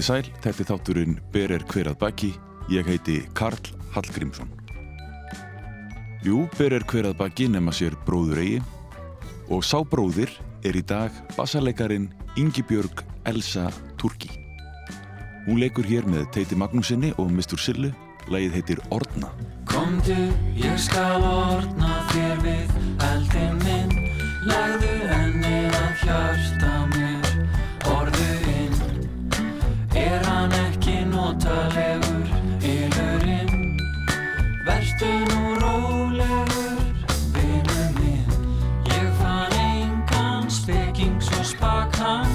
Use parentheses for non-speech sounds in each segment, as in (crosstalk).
Komiði sæl, þetta er þátturinn Ber er hver að baki. Ég heiti Karl Hallgrímsson. Jú, Ber er hver að baki nema sér bróður eigi og sá bróðir er í dag bassarleikarin Ingibjörg Elsa Turki. Hún leikur hér með Teiti Magnúsinni og Mr. Sillu. Lægið heitir Ordna. Komdu, ég skal ordna þér við eldin minn Legðu ennið að hjarta mér notalegur Ylurinn. Vertu nú rólegur Vinnu minn. Ég fann engan speking svo spakan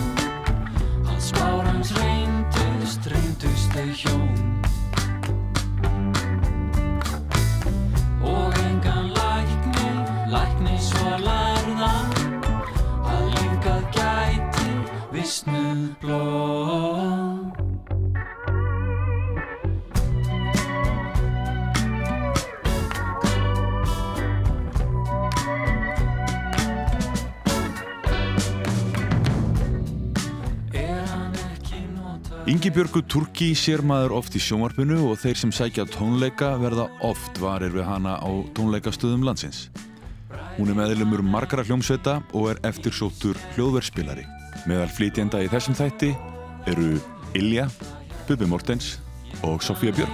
Alls bárans reyndust, reyndust þau hjón. Og engan lækni, lækni svo lærðan að lífgað gæti vissnuð blóð. Notað Ingibjörgu Turki sér maður oft í sjónvarpinu og þeir sem sækja tónleika verða oft varir við hana á tónleikastöðum landsins. Hún er meðlumur margara hljómsveita og er eftirsóttur hljóðverðspilari. Meðal flytjenda í þessum þætti eru Ilja, Bubi Mortens og Sofía Björk.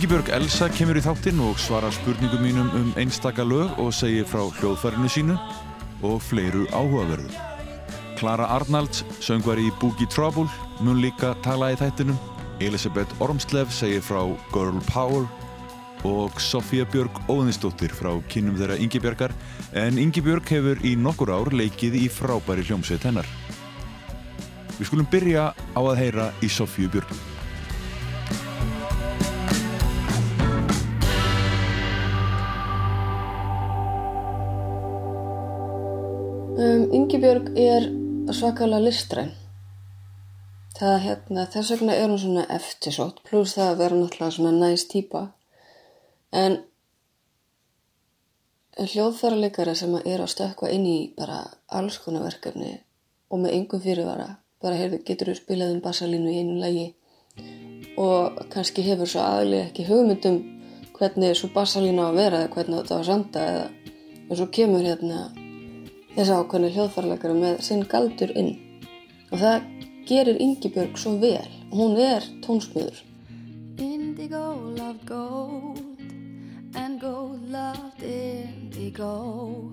Ingibjörg Elsa kemur í þáttinn og svarar spurningum mínum um einstaka lög og segir frá hljóðfærinu sínu og fleiru áhugaverðu. Klara Arnalds, söngvari í Boogie Trouble, mun líka tala í þættinum. Elisabeth Ormslev segir frá Girl Power og Sofía Björg Óðinsdóttir frá kynum þeirra Ingibjörgar en Ingibjörg hefur í nokkur ár leikið í frábæri hljómsveit hennar. Við skulum byrja á að heyra í Sofíu Björg. Um, Ingibjörg er svakalega listræn. Það, hérna, þess vegna er hún svona eftirsótt, pluss það að vera náttúrulega svona næst típa. En hljóðfærarleikara sem er að stökkva inn í bara alls konar verkefni og með engum fyrirvara, bara heyrðu, getur þú spilað um bassalínu í einu lagi og kannski hefur svo aðlega ekki hugmyndum hvernig svo bassalínu á að vera eða hvernig þetta á að sanda eða og svo kemur hérna þessi ákveðni hljóðfærleikara með sinn galdur inn og það gerir Ingibjörg svo vel hún er tónsmiður Indigo loved gold and gold loved indigo.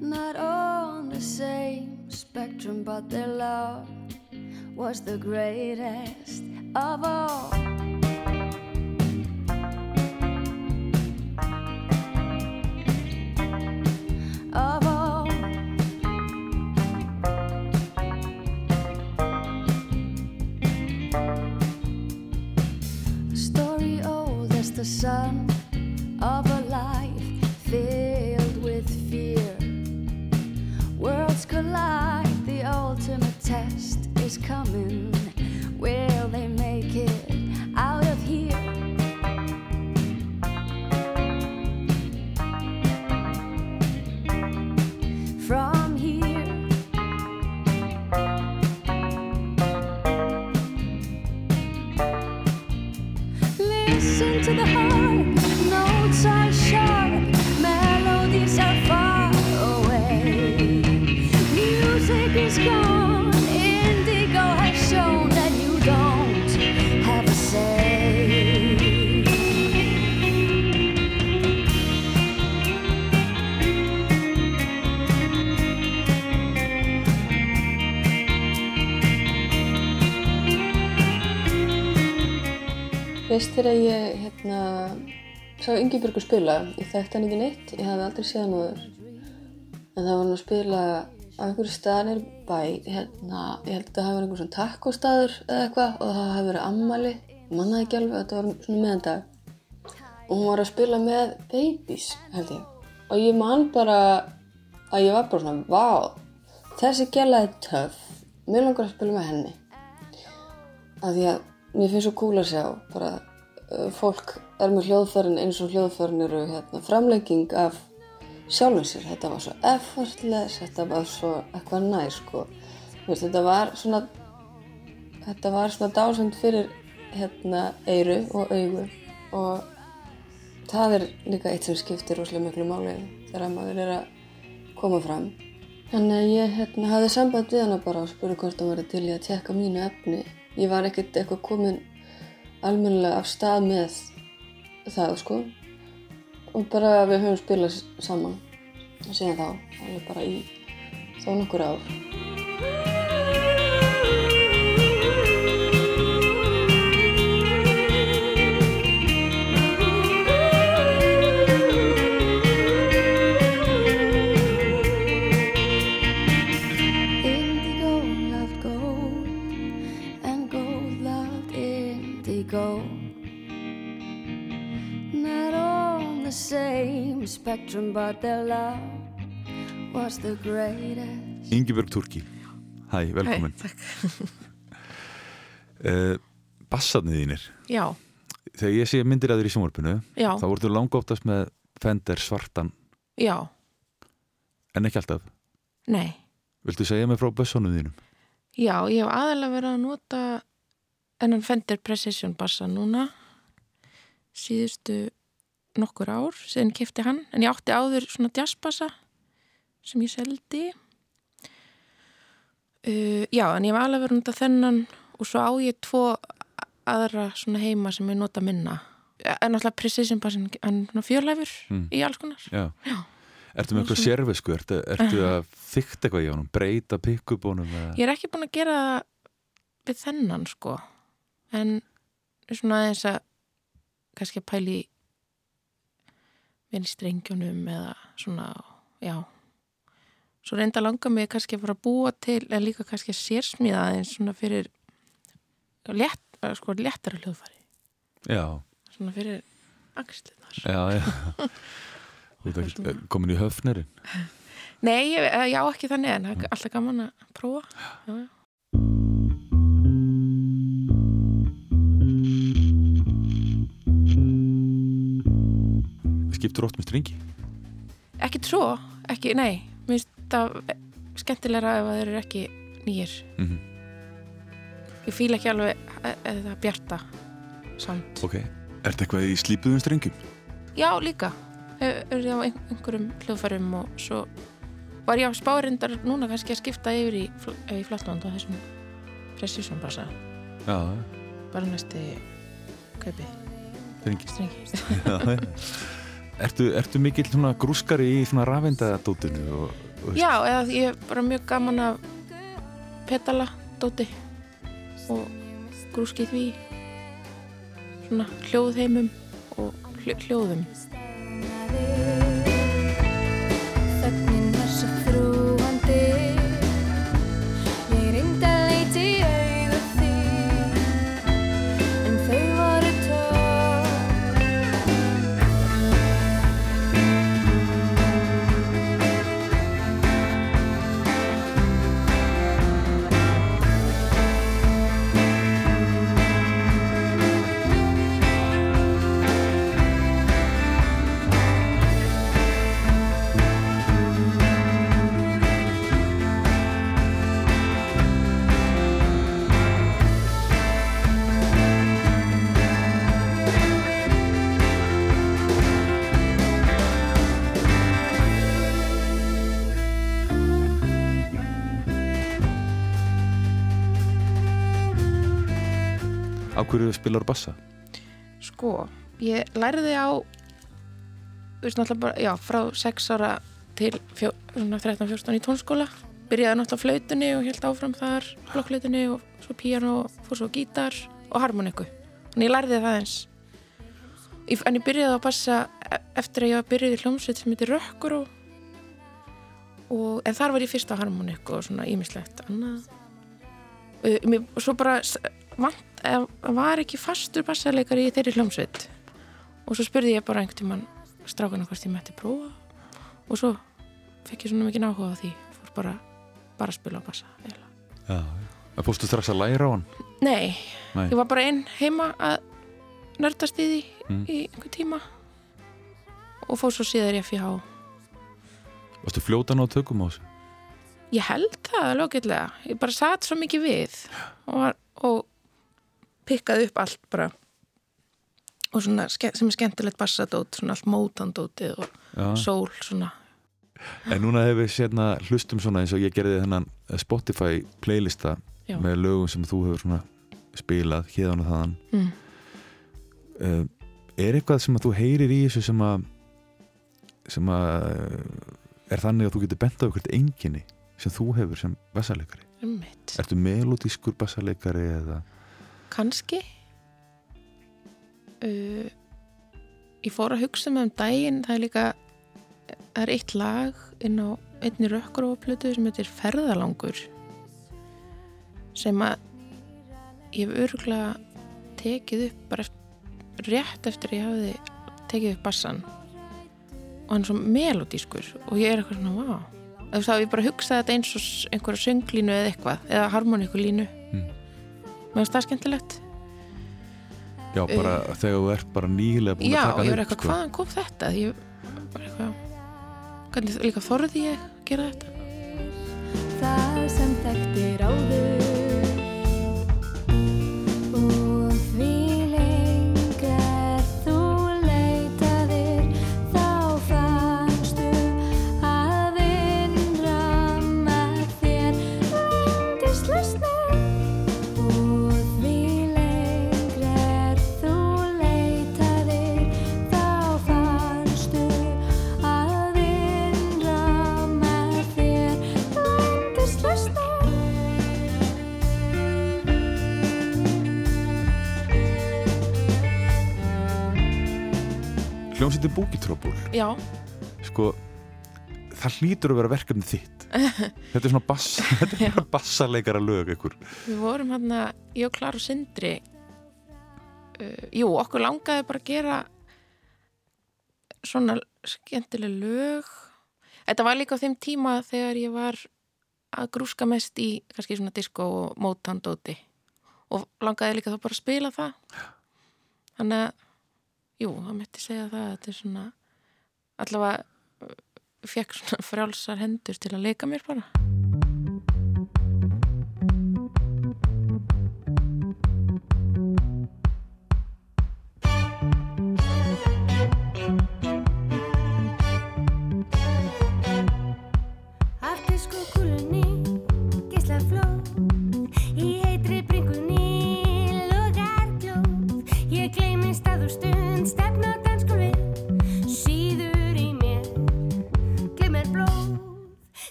Not on the same spectrum, but their love was the greatest of all. Þegar ég hérna, sá Ingeborgu spila, ég þekkti hann ekki neitt, ég hafði aldrei séð hann áður. En það var hann að spila á einhverju staðanir bæ, hérna, ég held að það hafi verið einhver svona takkostaður eða eitthvað og það hafi verið ammali, mannaði ekki alveg, þetta var svona meðandag. Og hún var að spila með Babies, held ég. Og ég man bara að ég var bara svona, vá, þessi gæla er töff, mér langar að spila með henni að því að mér finnst svo cool að sjá bara fólk er með hljóðfærin eins og hljóðfærin eru hérna, framlegging af sjálfum sér þetta var svo effortless þetta var svo eitthvað næ sko. Þetta var svona þetta var svona dásend fyrir hérna eyru og augu og það er líka eitt sem skiptir rosalega miklu máli þegar maður er að koma fram Þannig að ég hérna, hafði samband við hana bara og spurði hvort hann væri til í að tjekka mínu efni. Ég var ekkert eitthvað komin almennilega af stað með það, sko. Og bara við höfum spilað saman síðan þá, alveg bara í þó nokkur ár. Indigo. Not on the same spectrum, but their love was the greatest. Ingibjörg Turki Hæ, velkomin Hæ, takk. (laughs) uh, Bassarnið þínir Já, Þegar ég sé myndir að þér í sjónvarpinu þá voru þú langóftast með Fender svartan já, en ekki alltaf nei. Viltu segja mig frá bössunum þínum? Já, ég hef aðalega verið að nota ennan Fender Precision bassa núna síðustu nokkur ár síðan kefti hann, en ég átti áður svona jazzbassa sem ég seldi uh, Já, en ég hef aðalega verið nota þennan og svo á ég tvo aðra svona heima sem ég nota minna en náttúrulega Precision bassin hann er fjörleifur Mm. í alls konar Já. Já. Ertu með eitthvað sérvisku? Ertu, ertu að þykta eitthvað í honum? Breyta pikkubónum? Ég er ekki búin að gera það við þennan sko en svona aðeins að kannski að pæli vel í strengjónum eða svona, já. Svo reynda langa mig kannski að fara að búa til eða líka kannski að sérsmíða aðeins svona fyrir létt, sko, léttara hljóðfæri. Já, svona fyrir axlunar já, já. Þú ert ekki eh, komin í höfnerinn Nei, ég, já ekki þannig en er alltaf gaman að prófa. Já, já. Skiptur oft með stringi? Ekki svo, ekki, nei. Mér finnst það skemmtilegra ef það eru ekki nýjir Mm Ég fíla ekki alveg e- eða bjarta samt. Ok, ertu eitthvað í slípuðum strengjum? Já, líka. Er það á ein- einhverjum hljóðfærum og svo var ég á spárindar núna kannski að skipta yfir í, í flatland og þessum Já, bara næsti kaupi. Strengi. Strengi. Já, já. (laughs) Ertu, ertu mikill grúskari í rafindadótinu og, og Já, eða ég er bara mjög gaman af petala dóti og grúski því. Svona hljóðheimum og hljó, hljóðum hverju spilar bassa? Sko, ég lærði á þú veist náttúrulega bara, já, frá 6 ára til fjó, svona 13-14 í tónskóla byrjaði náttúrulega flautunni og held áfram þar blokkflautunni og svo píano og fór svo gítar og harmoniku en ég lærði það eins en ég byrjaði að passa e- eftir að ég í hljómsveit sem heitir Rökkur og, og en þar var ég fyrst á harmoniku og svona ímislegt annað. Mér, og svo bara vant, var ekki fastur bassarleikari í þeirri hljómsveit og svo spurði ég bara einhvern tímann strákana hvort ég mætti prófa og svo fekk ég svona mikið áhuga á því fór bara, bara að spila á bassa. Já, já. Fórstu strax að læra á hann? Nei, Nei. ég var bara einn heima að nördast í því Mm. í einhver tíma og fór svo síðar ég FIH Varstu fljótan á tökum á þessu? Ég held það lókillega ég bara satt svo mikið við og, var, og pikkaði upp allt bara og svona sem er skemmtilegt bassadót svona allt mótandótið og Já. sól svona En núna hefur við sérna hlustum svona eins og ég gerði þennan Spotify playlista Já. með lögum sem þú hefur svona spilað hérðan og þaðan mm. uh, Er eitthvað sem að þú heyrir í þessu sem að sem að uh, er þannig að þú getur bent á eitthvað enginni sem þú hefur sem bassaleikari Einmitt. Ertu melodískur bassaleikari eða Kanski uh, Ég fór að hugsa með um daginn það er líka það er eitt lag inn á einni rökkuróflutu sem heitir Ferðalangur sem að ég hef örgulega tekið upp bara rétt eftir ég hafði tekið upp bassan. Og hann er svo melodískur og ég er eitthvað svona, vá. Þá ég bara hugsað þetta eins og einhverja sönglínu eða eitthvað, eða harmoníkulínu. Mér finnst það skemmtilegt Já, bara þegar þú ert bara nýlega búin Já, að taka ég hann var upp, eitthvað, hvaðan kom þetta? Ég var eitthvað, hvernig líka þorði ég að gera þetta? það sem þekktir áður Hljómsýtti Búkitrópul Já, sko, það hlýtur að vera verkefni þitt. (laughs) Þetta er svona bass, (laughs) þetta er svona bassaleikara lög ykkur. Við vorum hann að, ég og Klara og Sindri, uh, jú, okkur langaði bara að gera svona skemmtileg lög. Þetta var líka á þeim tíma þegar ég var að grúska mest í kannski svona disco og mótandóti og langaði líka þá bara að spila það. Þannig að, jú, það mætti segja það að þetta er svona, allavega uh, fekk svona frjálsar hendur til að leika mér bara.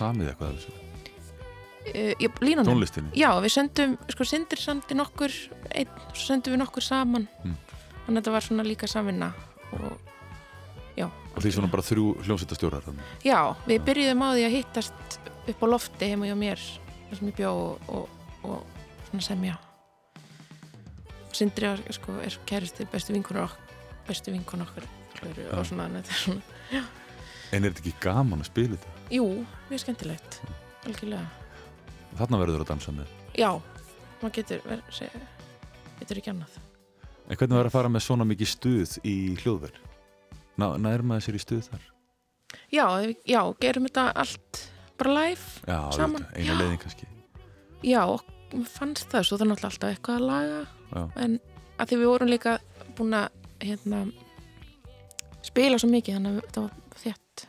Samið eitthvað af þessu Uh, ég, línunum? tónlistinni Já, við sendum, sko, Sindri samdi nokkur einn, svo sendum við nokkur saman Mm. þannig að þetta var svona líka samvinna og já, og því svona bara þrjú hljómsveitastjórar þarna. já, við byrjuðum á því að hittast upp á lofti heima hjá mér þar sem ég bjó og, og, og svona semja Sindri var, sko, er kæristi bestu vinkunur okkur bestu vinkunur okkur og svona, þetta er svona en er þetta ekki gaman að spila þetta? Jú, mjög skemmtilegt algjörlega, þarna verður að dansa með já maður getur, ver, seg, getur ekki annað en hvernig var að fara með svona mikið stuð í hljóðverð? Ná, nær maður sér í stuð þar? Já, já, gerum þetta allt bara live Já, Saman, auðvitað, eina já. leiðin kannski Já, fannst það, svo það er náttúrulega alltaf eitthvað að laga Já. en að því við vorum líka búin að hérna, spila svo mikið þannig að þetta var þétt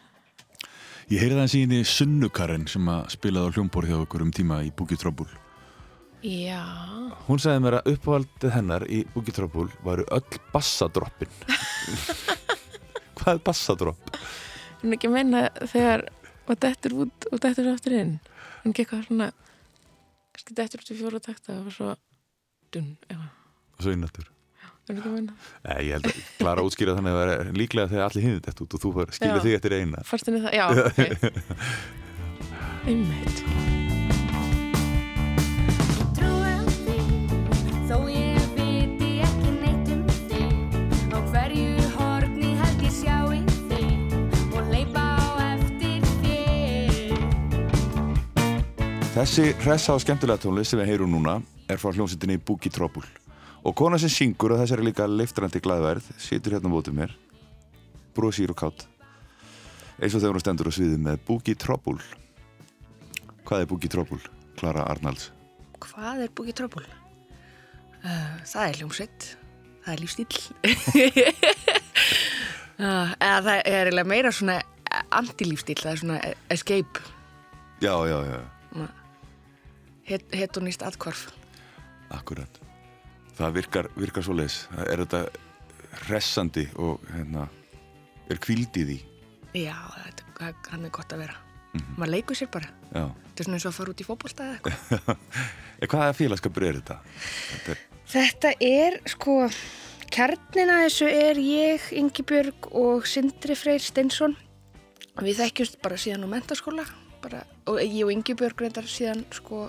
Ég heyrði það síðan í Sunnukarinn sem að spilaði á hljómbor hjá okkur um tíma í Boogie Trouble. Já, Hún sagði mér að uppáhaldið hennar í Boogie Trouble varu öll bassadroppin. (laughs) Hvað er bassadropp? hún er ekki að meina þegar og dettur út og dettur aftur inn hún ekki eitthvað svona kannski dettur út í fjóra takta og svo dun, eitthvað, Og svo innættur. Nei, ég held að klara að útskýra þannig að það er líklega þegar allir hinni þetta út og þú skilja þig eftir eina. Fannst henni það? Já, (laughs) ok Einmitt á um Á á Þessi hressa og skemmtilega tónlist sem við heyrum núna er frá hljómsveitinni Boogie Trouble. Og kona sem syngur og þessari líka leiftrandi glæðverð situr hérna á mótið mér, brosýr og kátt. Eins og þegar hún stendur á sviði með Boogie Trouble. Hvað er Boogie Trouble? Klara Arnalds. Hvað er Boogie Trouble? Uh, það er hljómsveit, það er lífstíl. uh, (laughs) eða það er meira svona anti-lífstíl, það er svona escape, Já, já, já, het, hedonist atkvarf. akkurat. Það virkar, virkar svo leis. Er þetta hressandi og hérna, er kvíld í því? Já, þetta, það- hann er gott að vera. Maður leikur sér bara. Já. Þetta er svona eins og að fara út í fótbolta eða eitthvað. (laughs) Hvaða félagskapur er þetta? Þetta er, Þetta er sko, kjarnina þessu er ég, Ingibjörg og Sindri Freyr Steinsson. Við þekkjumst bara síðan á mentaskóla bara, og ég og Ingibjörg reyndar síðan sko,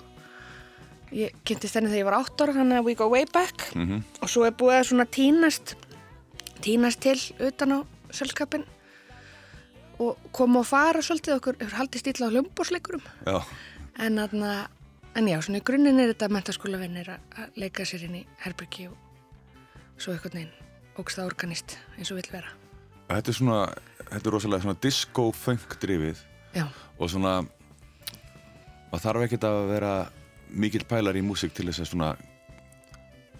ég kynntist henni þegar ég var átt ára þannig að we go way back. Mm og svo er búið að svona tínast, tínast til utan á selskapin og koma og fara svolítið. Okkur, hefur haldið stíla á hljómbórsleikurum En, en já, svona í grunninn er þetta mentaskólavinnir að leika sér inn í herbyrgi og svo eitthvað neginn ógst það organist eins og vill vera. þetta er svona, þetta er rosalega svona disco-funk drifið og svona, maður þarf ekkert að vera mikill pælar í músík til þess að svona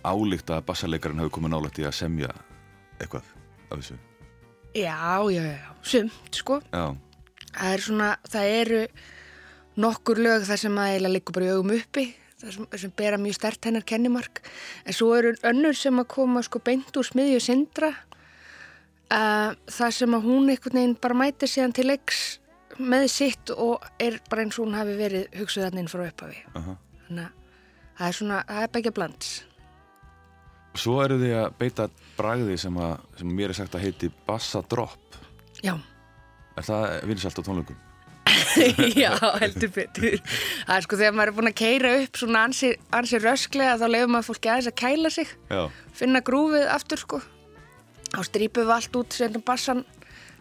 álíkta að bassarleikarinn hafi komið nálægt í að semja eitthvað af þessu. já, já, já, sumt sko. Já, Það er svona, það eru nokkur lög þar sem að eiginlega liggur bara í augum uppi, þar sem, sem bera mjög stert hennar kennimark. En svo eru önnur sem að koma sko beint úr smiðju sindra, uh, þar sem að hún einhvern veginn bara mætir síðan til leiks með sitt og er bara eins og hún hafi verið hugsuð þannig inn frá upphafi. aha. Þannig að það er svona, það er begja blands. Svo eru þið að beita bragði sem, að, sem mér er sagt að heiti bassadropp. Já, Er það vinsalt á tónleikum? (laughs) já, heldur betur. Það er sko þegar maður er búin að keira upp svona ansi, ansi rösklega þá lefum maður fólki aðeins að kæla sig, Já, finna grúfið aftur sko. Þá strípum við allt út, setjum bassan,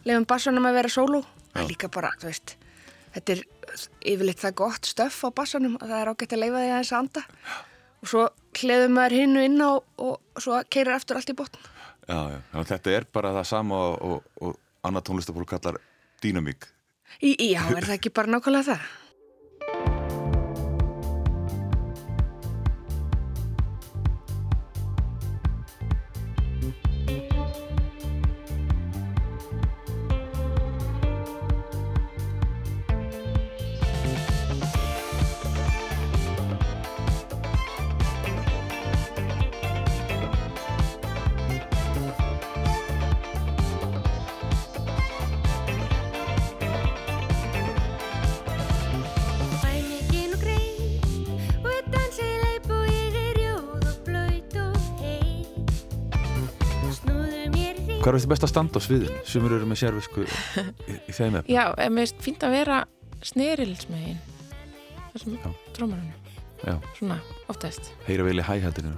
lefum bassanum að vera sóló. Það er líka bara, þú veist, þetta er yfirleitt það gott stöff á bassanum að það er ágætt að leifa því aðeins að anda. Og svo hliðum maður hinnu inn á og svo keirir aftur allt í botn. já, já. Að þetta er bara það sama og, og, og annað tónlistafólk kallar dýnamík. Já, er það ekki bara nákvæmlega það? Mér í því Hvað er þetta best að standa á sviðin? Sumur eru með sérvisku í, í þeim efnum. Já, en mér finnst fínt að vera snerilsmegin þessum trómarunum svona, oftast heyra vel í hæhættinu.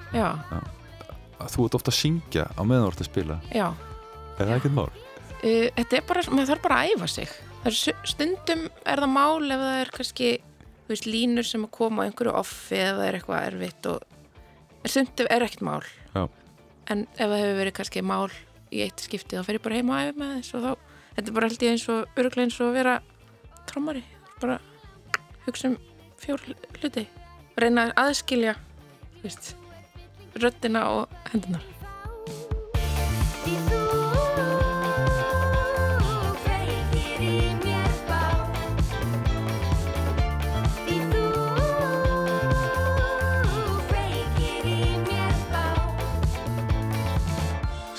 Þú ert ofta að syngja á meðan þú ert að spila. já Er það ekkert mál? uh, Þetta er bara, maður þarf bara að æfa sig er stundum er það mál ef það er kannski, þú veist, línur sem að koma á einhverju offi eða er eitthvað erfitt og en stundum er ekkert mál Já. en ef það hefur verið kannski mál í eitt skipti þá fer ég bara heim og æfa með þess og þá, þetta er bara held ég eins og öruglega eins og að vera trommari, bara hugsa um fjór hluti. Reyna að aðskilja röddina og hendunar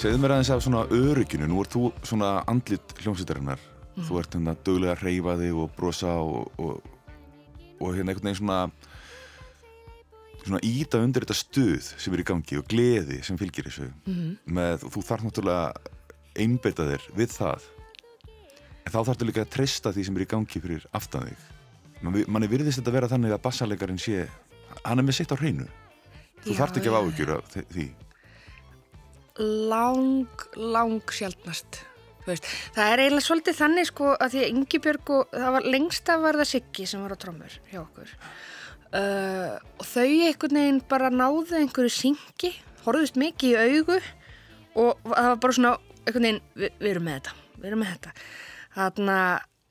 Segðu mér aðeins af svona örygginu, nú ert þú svona andlit hljómsveitarinnar. Þú ert hérna dögulega að reyfa þig og brosa og, og, og hérna einhvern veginn svona, svona íta undir þetta stuð sem er í gangi og gleði sem fylgir þessu. Með, þú þarf náttúrulega að einbeita þér við það. En þá þarftu líka að treysta því sem er í gangi fyrir aftan þig. Man, manni virðist þetta vera þannig að bassalegarinn sé, hann er með sitt á hreinu. Þú Já, þarft ekki að já. áhyggjur af því. Lang, lang veist, það er eiginlega svolítið þannig sko að því að Ingibjörg og það var lengst að var það Siggi sem var á trommur hjá okkur. Uh, og þau einhvern veginn bara náðu einhverju syngi horfðust mikið í augu og það var bara svona einhvern veginn, við, við erum með þetta við erum með þetta. Þarna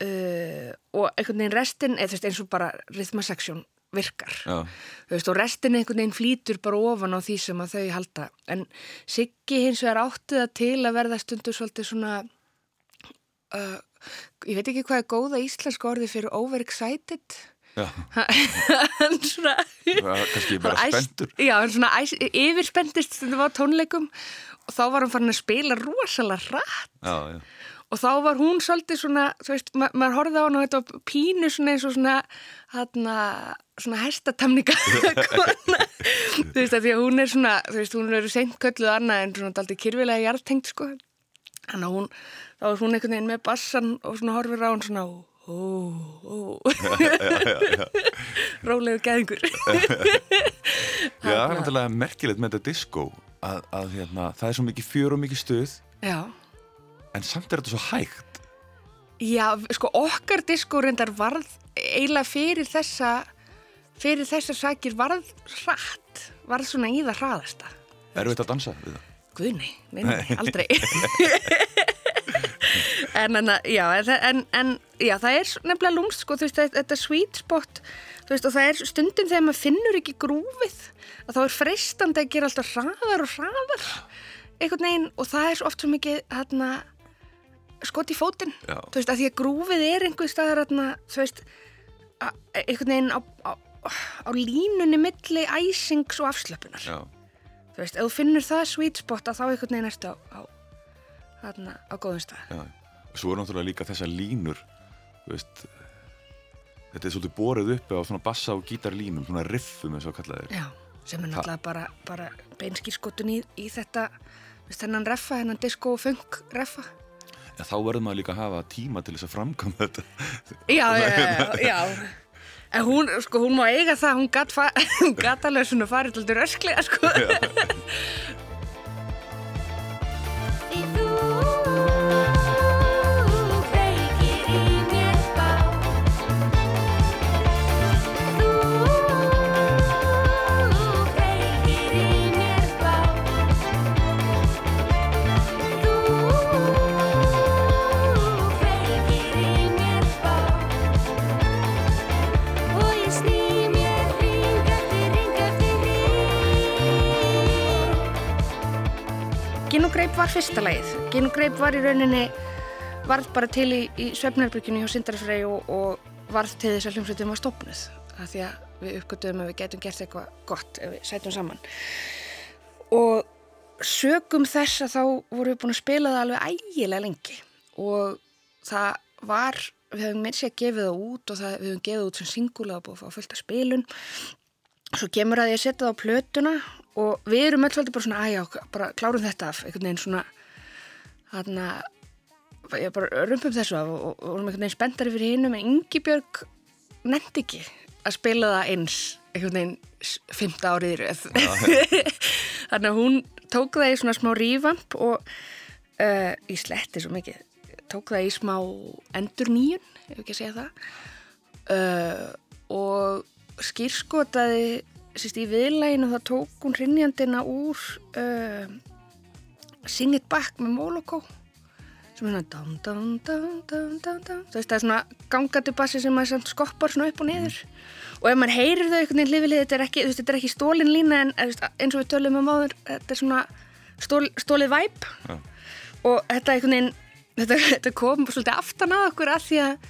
uh, og einhvern veginn restin eða þú veist eins og bara rhythmaseksjón virkar Já. þú veist, og restin einhvern veginn flýtur bara ofan á því sem að þau halda en Siggi hins vegar átti það til að verða stundur svolítið svona uh, ég veit ekki hvað er góða íslenska orði fyrir overexcited (laughs) hann svona Það kannski bara spenntur. já, hann svona yfirspendist stundum á tónleikum og þá var hann farin að spila rosalega rætt Já, já. Og þá var hún svolítið svona, þú veist, ma maður horfði á hann og þetta var pínu svona eins og svona hana, svona hestatamninga (laughs) kona, þú veist, að því að hún er svona, þú veist, hún er seint kölluð annað en svona daldið kyrfilega jarðtengt, sko. Þannig að hún, þá er hún einhvern veginn með bassan og svona horfir á hann svona ó, ó (laughs) rólegu gæðingur. (laughs) Já, það er náttúrulega merkilegt með þetta disco að, að hérna, það er svo mikið fjör og mikið stuð. Já en samt er þetta svo hægt Já, sko okkar disko reyndar varð eiginlega fyrir þessa fyrir þessar sakir varð hratt, varð svona í það hraðasta. Erfitt að dansa við það Guðni, nei, aldrei. (laughs) en, en, já, en, en, já, það er nefnilega lúmst, sko, þú veist, þetta- þetta sweet spot, þú veist, og það er stundum þegar maður finnur ekki grúfið, að þá er freistandi að gera alltaf hraðar og hraðar, einhvern veginn, og það er oft svo mikið, hérna, skot í fótinn, þú veist, að því að grúfið er einhver staðar, hérna, þú veist, einhvern veginn á, á, á línunni milli æsings og afslöpunar. Já, þú veist, ef þú finnur það sweet spot að þá einhvern veginn ertu á, á, góðum stað. já. Svo er náttúrulega líka þessar línur þú veist þetta er svolítið borið uppi á svona bassa og gítarlínum svona riffum eins og kallaðir Já, sem er náttúrulega bara, bara beinskýrskotun í, í þetta, þennan reffa, þennan disco og funk reffa. En þá verður maður líka að hafa tíma til þess að framkvæma þetta Já, já, já, já. En hún, sko, hún má eiga það, hún gat (laughs) alveg svona farið alltaf rösklega, sko. (laughs) var fyrsta lagið. Gin greip var í rauninni, varð bara til í, í svefnarbyrgjunni hjá Sindarfrey og, og varð til þess að hljómsveitum var stopnuð. Af því að við uppgötuðum að við getum gert eitthvað gott ef við sætum saman. Og sögum þess að þá vorum við búin að spila það alveg ægilega lengi. Og það var, við hefum sér að gefið það út og það, við hefum gefið út sem singula og búið að fá fullt af spilun. Svo kemur að ég setja það á plötuna og við erum öll svolítið bara svona, aðjá, bara klárum þetta af, einhvern veginn svona, þarna, ég bara rumpum þessu af og, vorum einhvern veginn spenntari fyrir hinnum en Ingibjörg nefndi ekki að spila það eins, einhvern veginn fimmta árið í röð. (laughs) Þannig að hún tók það í svona smá rífamp og uh, í sletti svo mikið, tók það í smá endur nýjun, ef ekki að segja það, uh, og skýrskotaði sérst í viðlæginu þá tók hún hrinnjandina úr uh, Sing It Back með Moloko. Sem er svona það er svona gangandi bassi sem maður skoppar svona upp og niður. Og ef maður heyrir þau einhvern veginn hlifilið þetta er ekki, þú veist, þetta er ekki stólin lína en eins og við tölum um áður þetta er svona stól, stólið væp Já. og þetta veginn þetta, (laughs) þetta kom svolítið aftan að okkur að því að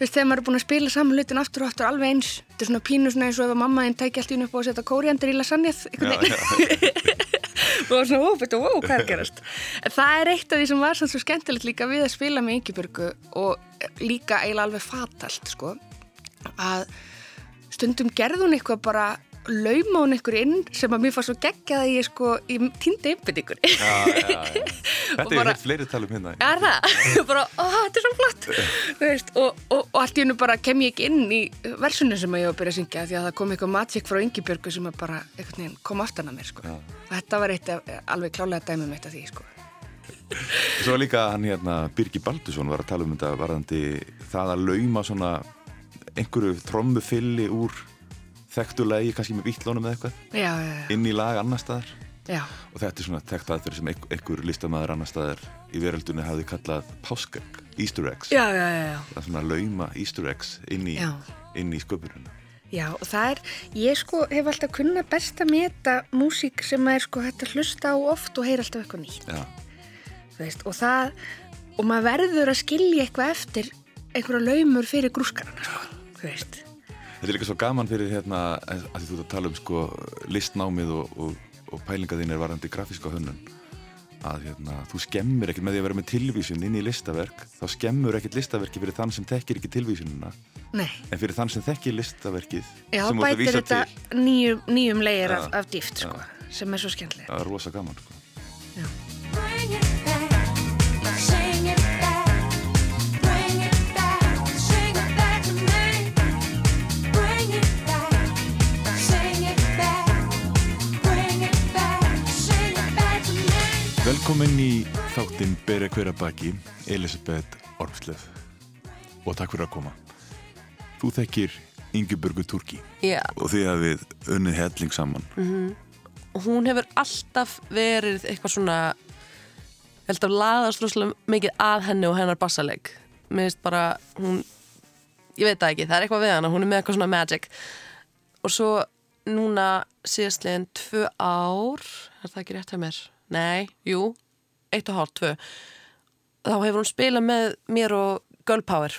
veist, þegar maður er búin að spila saman hlutin aftur og aftur alveg eins, þetta er svona pínu svona eins og ef að mamma þinn tæki allt í einu upp og setja kóriandir í lasagnið einhvern Já, veginn. (laughs) og svona, ó, betur, ó, hvað er gerast? En það er eitt af því sem var svo skemmtilegt líka við að spila með Ingibjörgu og líka eiginlega alveg fatalt sko, að stundum gerði hún eitthvað bara lauma hún eitthvað inn sem að mér fannst svo geggjað að ég sko í týndi já, já. (laughs) Þetta er bara- fleiri talum hérna. er það? (laughs) bara, ó, þetta er svo flott veist, og, og, og allt í hennu bara kem ég ekki inn í versunum sem ég var að byrja að syngja því að það kom eitthvað matsík frá Ingibjörgu sem bara kom aftan að mér sko. Og þetta var eitt af, alveg klálega dæmum eitt af því sko. (laughs) Svo líka hann hérna, Birgir Baldursson var að tala um þetta varðandi það að lauma svona einhverju trommufilli úr þekktu lagi, kannski með vittlónum eða eitthvað, já, já, inn í lag annar staðar. já, Og þetta er svona þekkt aðferð sem einhver, listamæður annar staðar í veröldunni hafði kallað páskegg, easter eggs. Það er svona að lauma easter eggs inn í, í sköpurina. Já, og það er, ég sko hef alltaf kunna best að meta músík sem er sko hægt að hlusta á oft og heyra alltaf eitthvað nýtt, veist, og það, og maður verður að skilja eitthvað eftir einhverja laumur fyrir grúskarana, sko, þú veist. Þetta er líka svo gaman fyrir hérna, að þú ert að tala um sko listnámið og, og, og pælinga þín er varandi grafíska hönnun að hérna, þú skemmur ekkert með því að vera með tilvísun inn í listaverk, þá skemmur ekkert listaverki fyrir þann sem þekkir ekki tilvísunina Nei, en fyrir þann sem þekkir listaverkið já, bætir þetta nýjum, nýjum leir af, Já. af dýft, sko, sem er svo skemmtilega. það er rosa gaman sko. Bring Velkomin í þáttinn Beri hverja baki, Elisabeth Ormslef og takk fyrir að koma. Þú þekkir Ingeborgu Turki Já, og þið hafið unnið helling saman. og hún hefur alltaf verið eitthvað svona held að laðast rosalega mikið að henni og hennar bassaleg mér finnst bara hún ég veit það ekki, það er eitthvað við hana, hún er með eitthvað svona magic og svo núna síðastlegin tvö ár er það ekki rétt hjá mér? Nei, jú, eitt og hálf, tvö. Þá hefur hún spilað með mér og Girl Power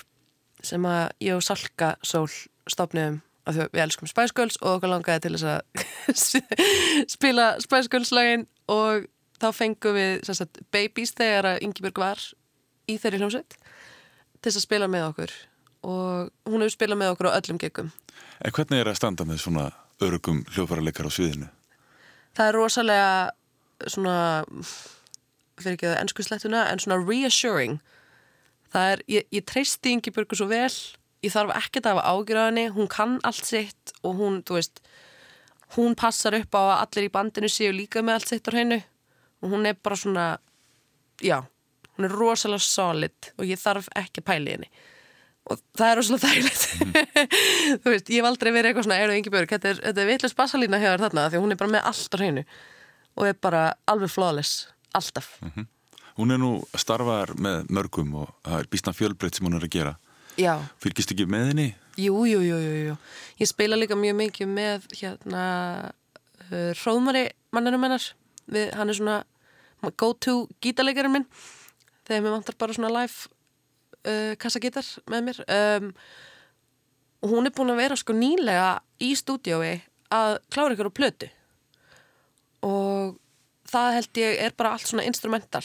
sem að ég og Salka Sól stopnum af því að við elskum Spice Girls og okkur langaði til þess að (laughs) spila Spice Girls lagin og þá fengum við sagt, Babies þegar að Ingibjörg var í þeirri hljómsveit til þess að spila með okkur. Og hún hefur spilað með okkur á öllum gegum En hvernig er að standa með svona örugum hljófaraleikar á sviðinu? það er rosalega svona fyrir ekki að ennsku slettuna en svona reassuring. Það er, ég, ég treysti Ingibjörgu svo vel ég þarf ekkert að hafa ágjur á henni hún kann allt sitt og hún, þú veist hún passar upp á að allir í bandinu séu líka með allt sitt á hennu og hún er bara svona já, hún er rosalega solid og ég þarf ekki að pæla í henni. Og það er rosalega þægilegt. (laughs) Þú veist, ég hef aldrei verið eitthvað svona eru Ingibjörg, þetta er, er vitlega spasalína hjá þér þarna því hún er bara með allt á hreinu og er bara alveg flawless, alltaf. Hún er nú starfar með mörgum og það er býstna fjölbreytt sem hún er að gera. já, Fylgist ekki með henni? jú, jú, jú, jú, jú. Ég spila líka mjög mikið með hérna uh, Hróðmari manninu mennar við, hann er svona go to gítarleikarinn minn. Þegar mér vantar bara svona live uh, kassagítar með mér. Um, og hún er búin að vera sko nýlega í stúdiói að klára ykkur á plötu og það held ég er bara allt svona instrumental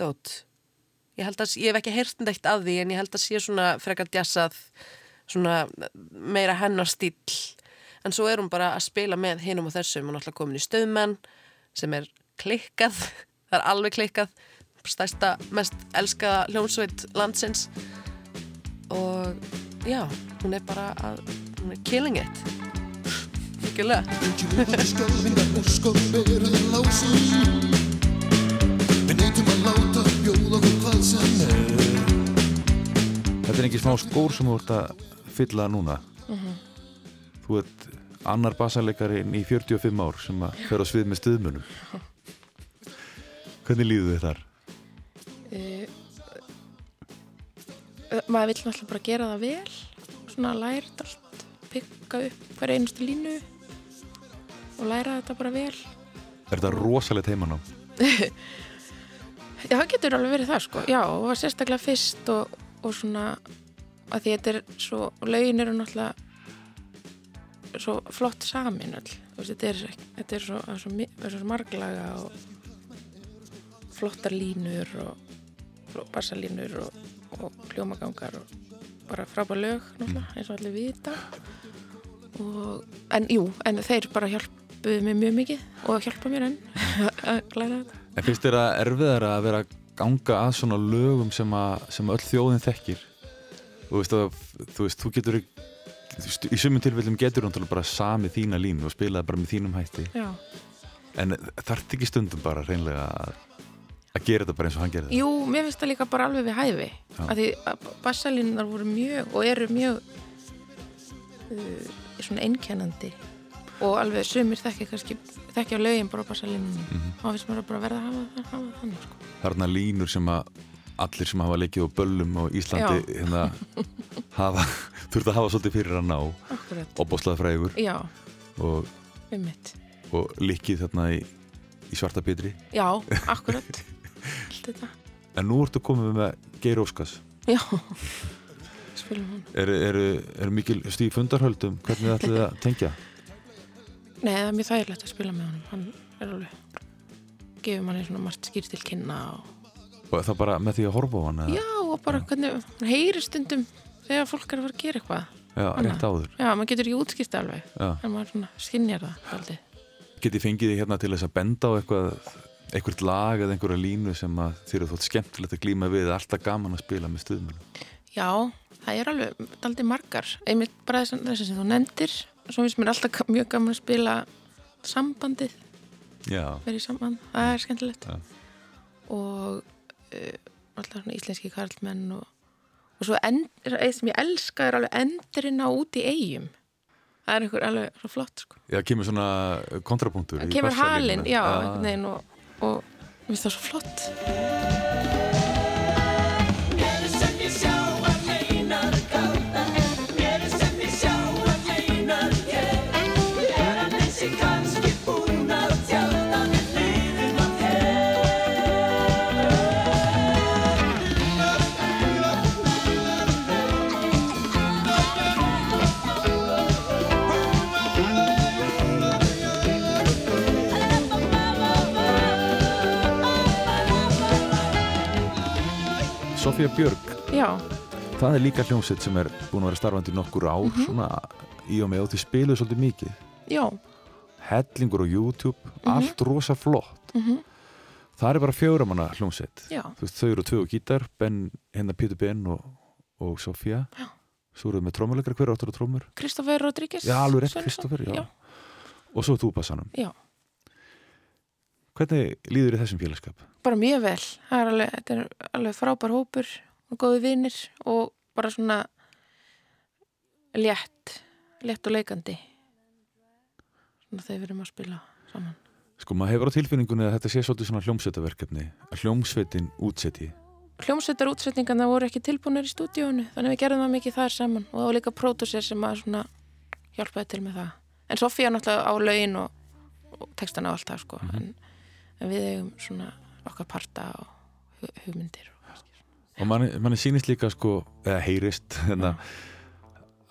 dót. Ég held að, ég hef ekki heyrt neitt af því en ég held að sé svona frekar djassað svona meira hennar stíl en svo er hún bara að spila með hinum og þessum hún er alltaf komin í stöðmenn sem er klikkað, (laughs) það er alveg klikkað stærsta, mest elskaða hljómsveit landsins. Og já, hún er bara að, hún er killing it Mikið Þetta er ekki smá skór sem þú ert að fylla núna. Þú ert annar bassaleikarin í 45 ár sem að fer á svið með stuðmunum. Hvernig líður þið þar? Eh, maður vill náttúrulega bara gera það vel svona læra þetta allt pikka upp hver einustu línu og læra þetta bara vel. Er þetta rosalegt heimann á? (laughs) Já, það getur alveg verið það sko. Já, og var sérstaklega fyrst og, og svona að því þetta er svo lögin eru náttúrulega svo flott samin veist, þetta er, þetta er svo, svo, svo marglaga og flottar línur og, og bassalínur og, og hljómagangar og bara frábær lög náttúrulega eins og allir vita. Og, en jú, en þeir bara hjálpuðu mér mjög mikið og hjálpa mér enn að læra þetta. En finnst þér að erfiðara að vera að ganga að svona lögum sem, að, sem öll þjóðin þekkir? Og veist að, þú veist, þú getur ekki- þú í sumum tilfellum getur hún bara samið þína línu og spilaði bara með þínum hætti. Já. en þarf ekki stundum bara reynlega að, að gera þetta bara eins og hann gerði Jú, mér finnst það líka bara alveg við hæfi. Já. að því að bassalínunar voru mjög og eru mjög uh, svona einkennandi og alveg sumir þekki kannski þekki á lögin bara á bassalínunum mm. -hmm. og finnst mér bara verða að hafa, það- hafa það þannig sko. þarna línur sem að allir sem hafa leikið á böllum á Íslandi hérna, (laughs) hafa, þurft að hafa svolítið fyrir að ná. Akkurat, opbóðslega frægur. Já, og, og likið þarna í, í svarta bitri Já, akkurat. En nú ertu komið með Geir Óskars. Já, eru er, er mikil stíð fundarhöldum hvernig þið ætlið að tengja Nei, það er mjög þægilegt að spila með honum hann er alveg gefur manni svona margt skýr til kynna og og það bara með því að horfa á hann eða? Já, og bara hvernig, hann heyrir stundum þegar fólk er að fara að gera eitthvað Já, Annað. rétt áður Já, maður getur ekki útskýrt alveg Já. en maður svona skinjar það aldrei. Getið fengið þið hérna til þess að benda á eitthvað eitthvað lag eða einhverja línu sem að þér er þótt skemmtilegt að glíma við alltaf gaman að spila með stuðmölu Já, það er alveg aldrei margar einmitt bara þess, sem þú nefndir svo finnst mér alltaf mjög gaman að spila sambandið, verið í samband. Það er skemmtilegt. Já. og uh, alltaf svona íslenski karlmenn og, og svo end, eitt sem ég elska er alveg endurinn á út í eigum það er einhver alveg svo flott sko. Já, kemur svona kontrapunktur í kemur halinn, já, einhvern veginn og, og mér finnst það svo flott Sofía Björg, Já, það er líka hljómsveit sem er búin að vera starfandi nokkur ár Mhm. svona í og með og þið spiluðu svolítið mikið. Já, hellingur á YouTube, allt rosa flott. Mhm, það er bara fjóramanna hljómsveit. Já, Þú veist, þau eru tvö og gítar, Ben, hérna Pétur Ben og, og Sofía Já. svo eru þau með trómuleikar, hver áttur á trómur? Kristoffer Rodríguez Já, alveg rétt, já, og svo þú bassanum. Já. Hvernig líður í þessum félagskap? bara mjög vel. Það er alveg, þetta er alveg frábær hópur og góði vinnir og bara svona létt létt og leikandi. Svona þegar við erum að spila saman. Sko, maður hefur á tilfinningunni að þetta sé svolítið svona hljómsveitaverkefni að hljómsveitin útsetti hljómsveitar útsetningarna voru ekki tilbúinir í stúdíónu þannig við gerðum það mikið þar saman. Og það var líka pródúsir sem að svona hjálpaði til með það. En Sofía náttúrulega á lögin og, og textana og allt það sko. En, en við eigum svona okkar parta og hu- hugmyndir og og manni, manni sýnist líka sko, eða heyrist (laughs) hérna,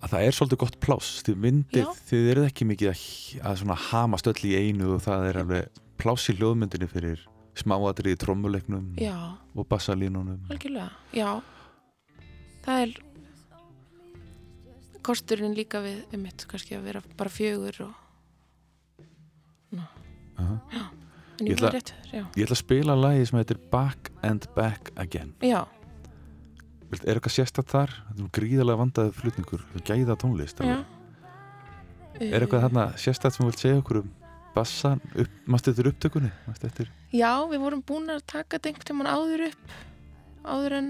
að það er svolítið gott pláss. Þið myndið, Já. þið eruð ekki mikið að, að svona hamast öll í einu og það er alveg pláss í hljóðmyndinni fyrir smáatriði trommuleiknum já, og bassalínunum. Já. Það er kosturinn líka við um mitt kannski að vera bara fjögur og Aha. en Ég ætla- rétt Ég ætla að spila lagi sem heitir Back and Back Again. Já, Er eitthvað sérstætt þar? Þetta er gríðarlega vandaði flutningur. Gæða tónlist já. Er eitthvað þarna sérstætt sem þú vilt segja okkur um bassan, upp, mástu eftir upptökunni? Eftir Já, við vorum búin að taka þetta einhvern tímann áður upp áður en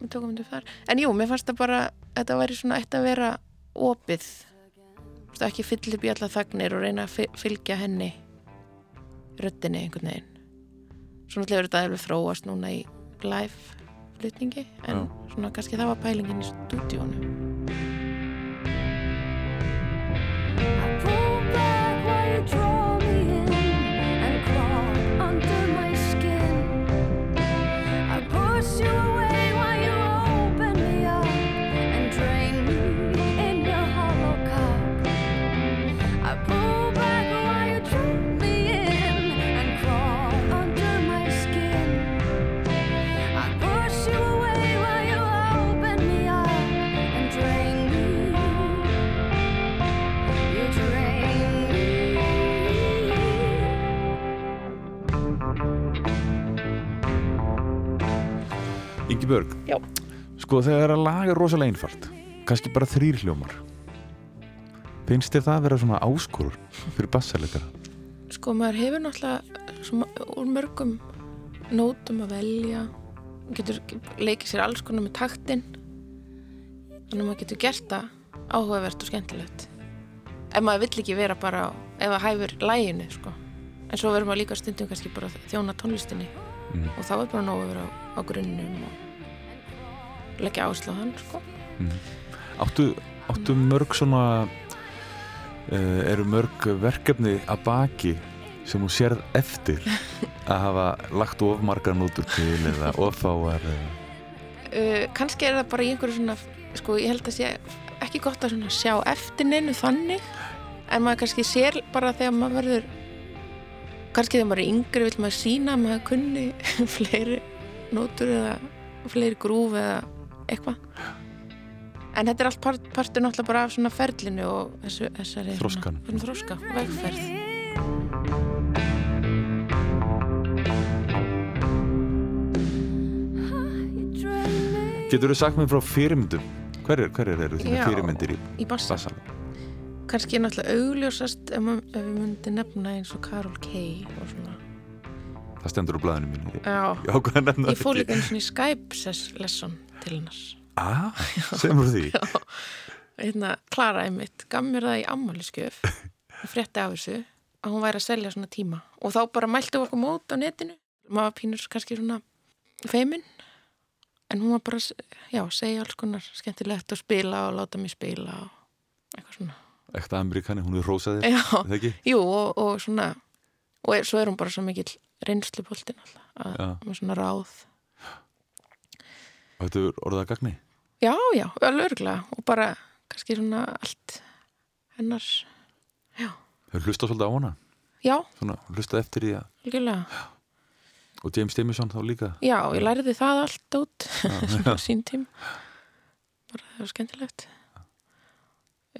við tókum þetta þar. En jú, mér fannst það bara, þetta væri svona eitt að vera opið. Ekki fyll upp í alla þagnir og reyna að fy- fylgja henni röddinni einhvern veginn. Svo náttúrulega er þetta alveg þróast núna í live flutningi en svona kannski það var pælingin í stúdíónu Ingi Björg Já. Sko þegar að laga er rosalega einfalt kannski bara þrýr hljómar finnst þér það að vera svona áskorur fyrir bassalegara? Sko maður hefur náttúrulega svona, úr mörgum nótum að velja getur leikið sér alls konar með taktinn þannig að maður getur gert það áhugavert og skemmtilegt ef maður vill ekki vera bara ef það hæfur læginu sko. en svo verður maður líka stundum kannski bara þjóna tónlistinni Mm. og þá er bara nóg að vera á grunnum og leggja áherslu á hann sko. Áttu, áttu mörg svona uh, eru mörg verkefni að baki sem þú sérð eftir að hafa lagt of margar nótur til eða offáar eða... uh, kannski er það bara í einhverju svona sko ég held að sé ekki gott að sjá eftir neinu þannig en maður kannski sér bara þegar maður verður kannski þegar maður er yngri vil maður sína að maður kunni (laughs) fleiri nótur eða fleiri grúf eða eitthvað en þetta er allt part, partur náttúrulega bara af svona ferlinu og þessu, þessari Þroskanum. svona þroska, vegferð Getur þú sagt mér frá fyrirmyndum? Hverjar hver eru þínu Já. fyrirmyndir í í bassa bassal? kannski náttúrulega augljósast ef, ef við myndi nefna eins og Karol K og svona Það stendur úr blæðinu mínu Já, Já, ég fór líka eins og í Skype lesson til hennar. Ah, semur því? (laughs) Hérna, Klara einmitt, gaf mér það í ammæliskjöf og frétti af þessu að hún væri að selja svona tíma. Og þá bara mæltu okkur mót á netinu. Maður pínur kannski svona feimin en hún var bara, já, segja alls konar skemmtilegt og spila og láta mig spila og eitthvað svona. Ekta amerikani, hún er rósaðir, Já, er það ekki? jú, og, og svona og er, svo er hún bara svo mikill reynsluboltin alltaf, að, Já. með svona ráð Og þetta er orðað að gagni? Já, já, alveg örgulega og bara kannski svona allt hennars, Þau hlusta svolítið á hana? Já, Svona, hlusta eftir því að algjörlega. Og James Dimison þá líka? Já, ég lærði það allt út Já, svona á sín tím. Bara það var skemmtilegt.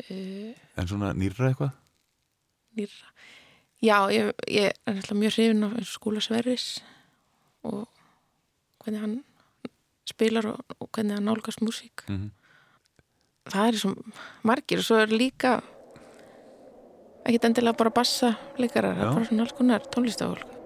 Uh, En svona nýrra eitthvað? Nýra Já, ég, ég er náttúrulega mjög hrifin af skóla Sverris og hvernig hann spilar og, og hvernig hann nálgast músík. Mm það er svo margir og svo er líka ekkit endilega bara bassa leikarar, það er bara svona alls konar tónlistafólk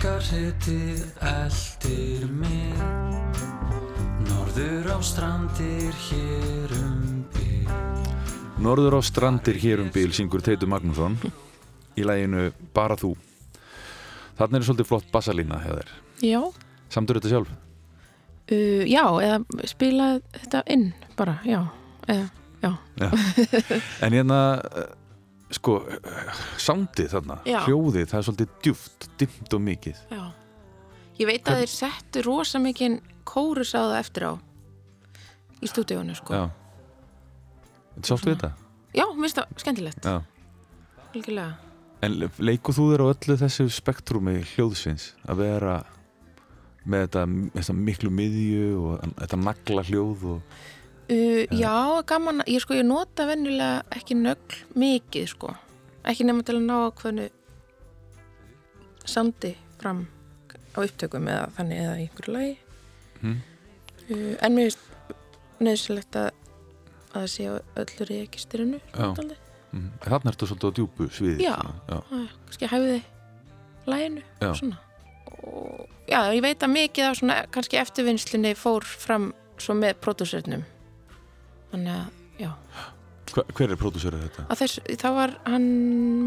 Páskarhetið eldir mig. Norður á strandir hér um bygg Norður á strandir hér um bíl syngur Teitur Magnússon. Í læginu Bara þú. Þannig er svolítið flott bassalína þér. Já, Samtur þetta sjálf? uh, já, eða spila þetta inn bara, já. Eða, já, En hérna sko, soundið þarna Já. hljóðið, það er svolítið djúft dimmt og mikið. Já. Ég veit að þeir settu rosa mikinn kórus á það eftir á í stúdíónu, sko. Já. Sáttu þetta? Já, mér finnst það skemmtilegt, Já. Algjörlega. En leikur þú þér á öllu þessu spektrumi hljóðsins að vera með þetta, þetta miklu miðju og þetta nagla hljóð og Uh, já, gaman, ég sko, ég nota venjulega ekki nögl mikið, sko. Ekki nema til að ná ákveðnu sandi fram á upptökum eða þannig eða í einhverju lagi. Mhm. Uh, en mér finnst neðsilegt að, að sé á öllu registirinu. Já. dálítið. Mm. Þarna ertu svolítið á djúpu sviði. Já. kannski hæfiði læginu og já, ég veit að mikið af svona kannski eftirvinnslinni fór fram svo með pródúsernum þannig að, já Hva, hver er pródúsörið þetta? þess, það var hann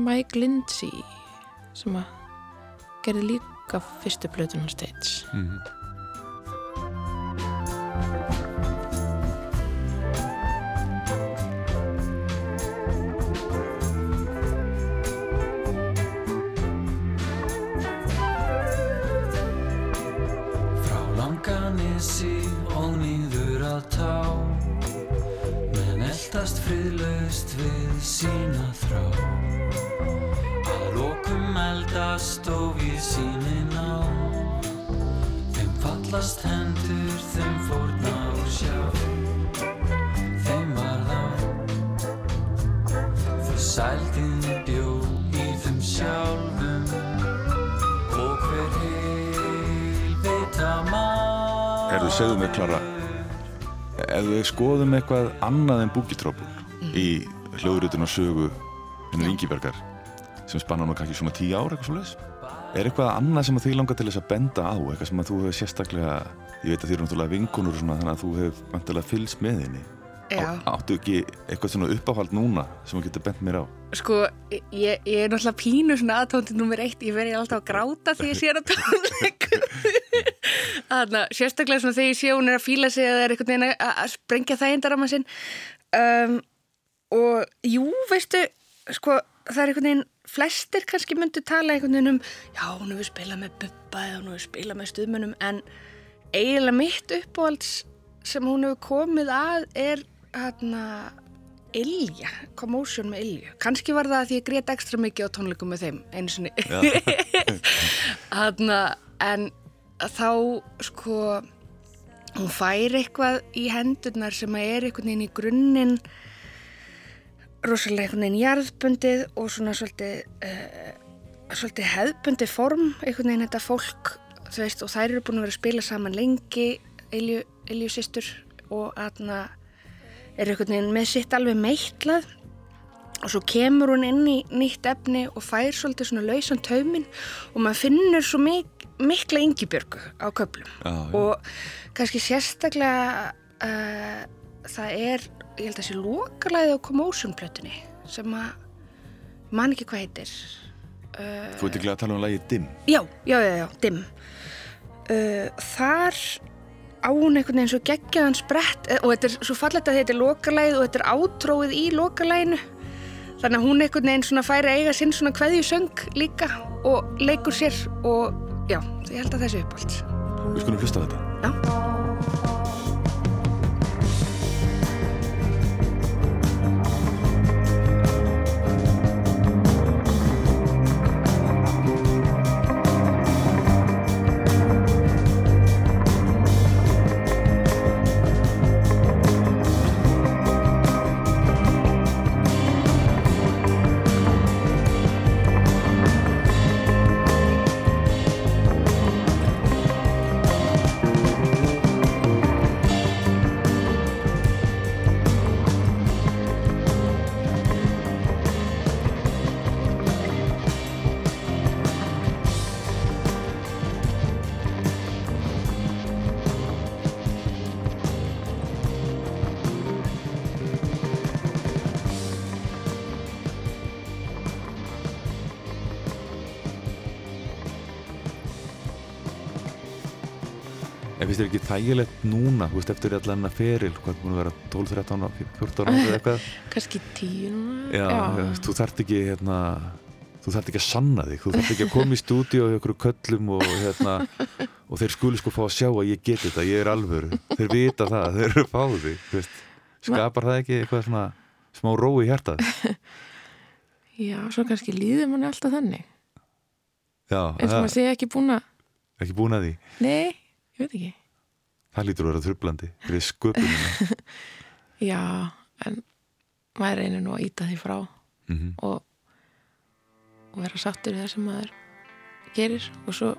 Mike Lindsay sem að gerði líka fyrstu plötunar States Mm. Frá eldast friðlaust við sína þrá. Að lokum eldast og við sínin á. Þeim fallast hendur þeim fórna og sjá. Þeim varð á þau sældin bjó í þeim sjálfum. Og hver heilvita maður Erðu, segðu mér Klara, ef við skoðum eitthvað annað en búkitrópul í hljóðrutun og sögu hennur Ingibergar sem spanna nú kannski svona tíu ár eitthvað svo leis er eitthvað annað sem þið langar til þess að benda á? Eitthvað sem að þú hefur sérstaklega ég veit að þið eru náttúrulega vinkonur og svona þannig að þú hefur vantilega fylgst með henni. Áttu ekki eitthvað svona uppáhald núna sem þú getur bent mér á? Sko, ég, ég er náttúrulega pínu svona aðtóndið nummer eitt, ég verði alltaf að gráta því ég sé að tónleikum. (laughs) Þannig að sérstaklega svona þegar ég sé hún er að fíla sig eða er einhvern veginn að sprengja þægindarama sinn. Um, og jú, veistu, sko, það er einhvern veginn, flestir kannski myndu tala einhvern veginn um, já, hún hefur spilað með bubba eða hún hefur spilað með stuðmönnum, en eiginlega mitt uppáhalds sem hún hefur komið að er, hérna, Ilja, Commotion með Ilju. Kanski var það að ég grét ekstra mikið á tónleikum með þeim einu sinni. (laughs) Þarna, en þá sko, hún fær eitthvað í hendurnar sem er einhvern veginn í grunninn rosalega einhvern veginn jarðbundið og svona svolítið, uh, svolítið hefðbundið form, einhvern veginn þetta fólk, veist, og þær eru búin að vera að spila saman lengi, Ilju systur og aðna er einhvern veginn með sitt alveg meitlað og svo kemur hún inn í nýtt efni og fær svolítið svona lausan tauminn og maður finnur svo mik mikla yngibjörgu á köflum Já, já. og kannski sérstaklega uh, það er, ég held að sé lokalæði á Commotion plötunni sem að ég man ekki hvað heitir Þú ert ekki að tala um lagi Dim Já, já, já, já, dimm. Uh, þar á hún einhvern veginn svo geggjaðan sprett eh, og þetta er svo fallet að þetta er lokalæð og þetta er átróið í lokalæðinu. Þannig að hún einhvern veginn svona færi eiga sinn svona kveðjusöng líka og leikur sér og já, ég held að þessi uppáld. Við skulum hlusta þetta Já. Þægilegt núna, þú veist, eftir allan að feril, hvað er búin að vera 12, 13, 14 ára eða eitthvað? kannski tíu núna Já, já. þú þarft ekki, hérna, þú þarft ekki að sanna þig, þú þarft ekki að koma í stúdíu og ykkur köllum og, hérna, og þeir skuli sko fá að sjá að ég geti þetta, ég er alvöru, þeir vita það, þeir eru fáði, þú veist, skapar það ekki eitthvað svona smá ró í hjartað? (laughs) já, svo kannski líður manni alltaf þannig Já, og það, maður sé ekki búin að ekki búin að því, nei, ég veit ekki það lítur að vera trublandi fyrir sköpunina. (laughs) já, en maður reynir nú að íta því frá Mm og, og vera sáttur í það sem maður gerir og svo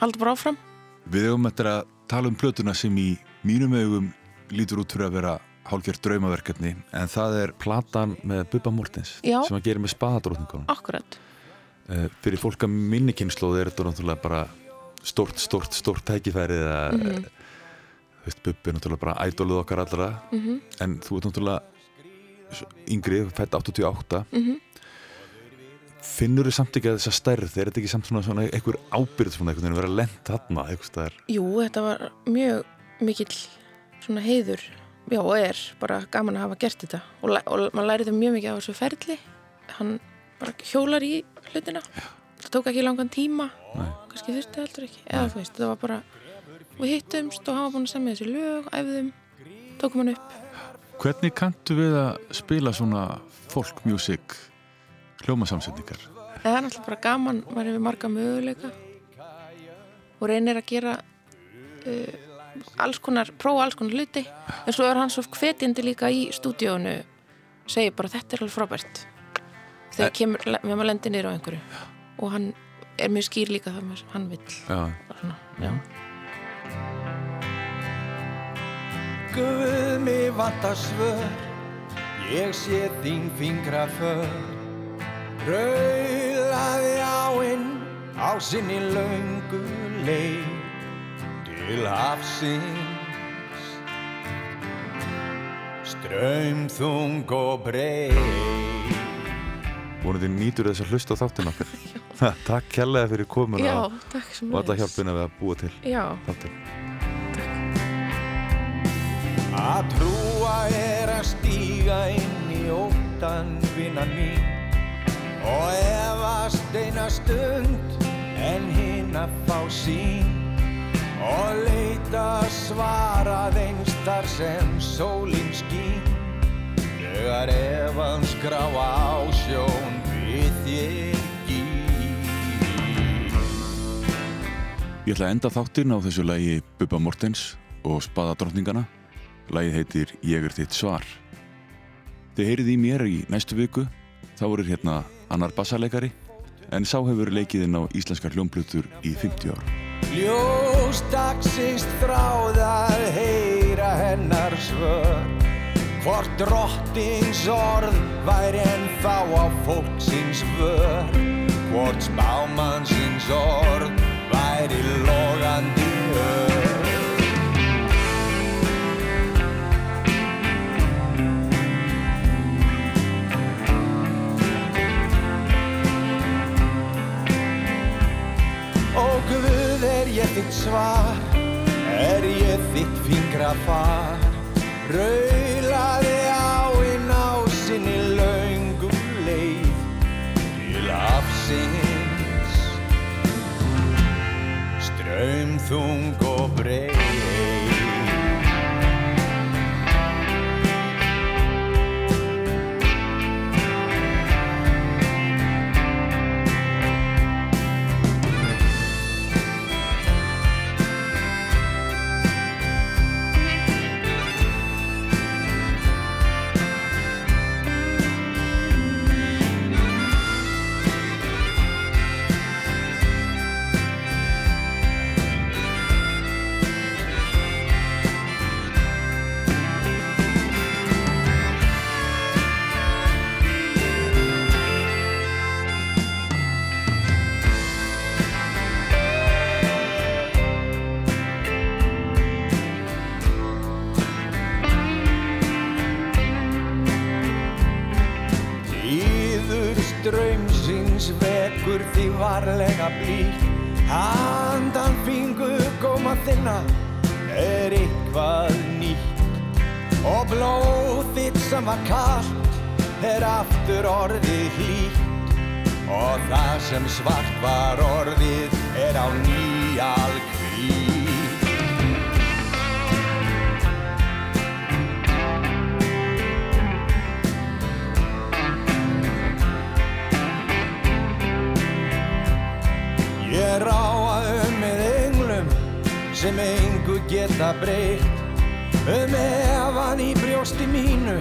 halda bara áfram Við höfum eftir að tala um plötuna sem í mínum augum lítur út fyrir að vera hálfgjörð draumaverkefni en það er platan með Bubba Mortens Já. sem að gera með spadadrótningunum akkurat uh, fyrir fólk að minni kynnslóð er þetta náttúrulega bara stórt, stórt, stórt tækifæri eða Mhm. þú veist, Bubbi er náttúrulega bara ædoluð okkar allra. Mhm. en þú ert náttúrulega yngri, fætt 88 Mhm. finnur þið samt ekki að þessa stærð er þetta ekki samt svona, svona einhver ábyrð svona einhvern veginn að vera lent þarna staðar? Jú, þetta var mjög mikill svona heiður. Já og er bara gaman að hafa gert þetta. Og, og maður lærið mjög mikið á þessu ferli. Hann bara hjólar í hlutina. Það tók ekki langan tíma. Nei. kannski þurfti heldur ekki. Eða þú veist, það var bara við hittumst og hann var búin að semja þessi lög æfðum, tókum hann upp. Hvernig kanntu við að spila svona folk music hljómasamsetningar? Það er náttúrulega bara gaman, maður hefur marga möguleika og reynir að gera uh, alls konar, prófa alls konar hluti. En svo er hann svo hvetjandi líka í stúdíónu segir bara þetta er alveg frábært. Þegar kemur, við maður lendir niður á einhverju og hann er mjög skýr líka það með hann vill. Já, svona, já. Guð mig vantar svör Ég sé þín fingra för. Rauðlaði áinn á sinni löngu leið til hafsins. Strömþung og breið vonandi nýtur þess að hlusta á þáttin okkar. (laughs) Takk kærlega fyrir komuna já, takk sem og alla hjálpina við að búa til Já, þáttin Að trúa er að stíga inn í óttan vinnan mín. Og efast eina stund en hinn að fá sín og leita svarað einst þar sem sólinn skín þegar efans grá á sjón við þér gín Ég ætla að enda þáttin á þessu lagi Bubba Mortens og Spadadrottningana Lagið heitir Ég er þitt svar. Þið heyrið í mér í næstu viku. Þá voru hérna annar bassarleikari en sá hefur leikið inn á íslenskar hljómplutur í 50 ár. Ljós dagsins þráð að heyra hennar svör Hvort drottins orð væri en þá á fólksins vör. Hvort spámannsins orð væri logandi ör Ó Guð er ég þitt svar, er ég þitt fingra far, strömþung og aftur orðið hlýtt. Og það sem svart var orðið er á nýjal hvít Ég ráaði með englum sem engu geta breytt. Um efan í brjósti mínu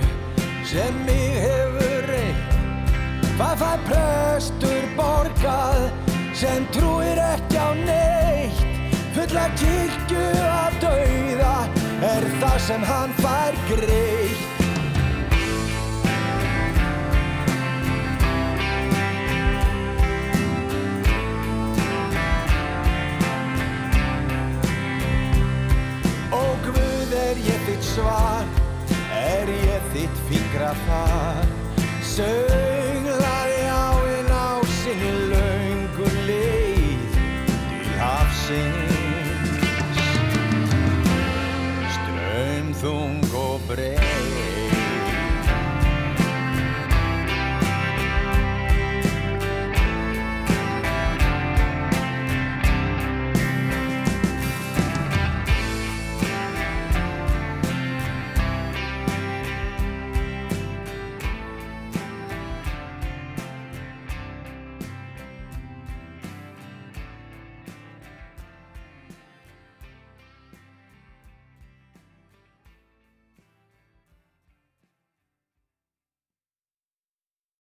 sem mig hefur Hvað fær prestur borgað sem trúir ekki á neitt? Fulla kirkju að dauða er það sem hann fær greitt. Ó Guð er ég þitt svar, er ég þitt fingrafar, sög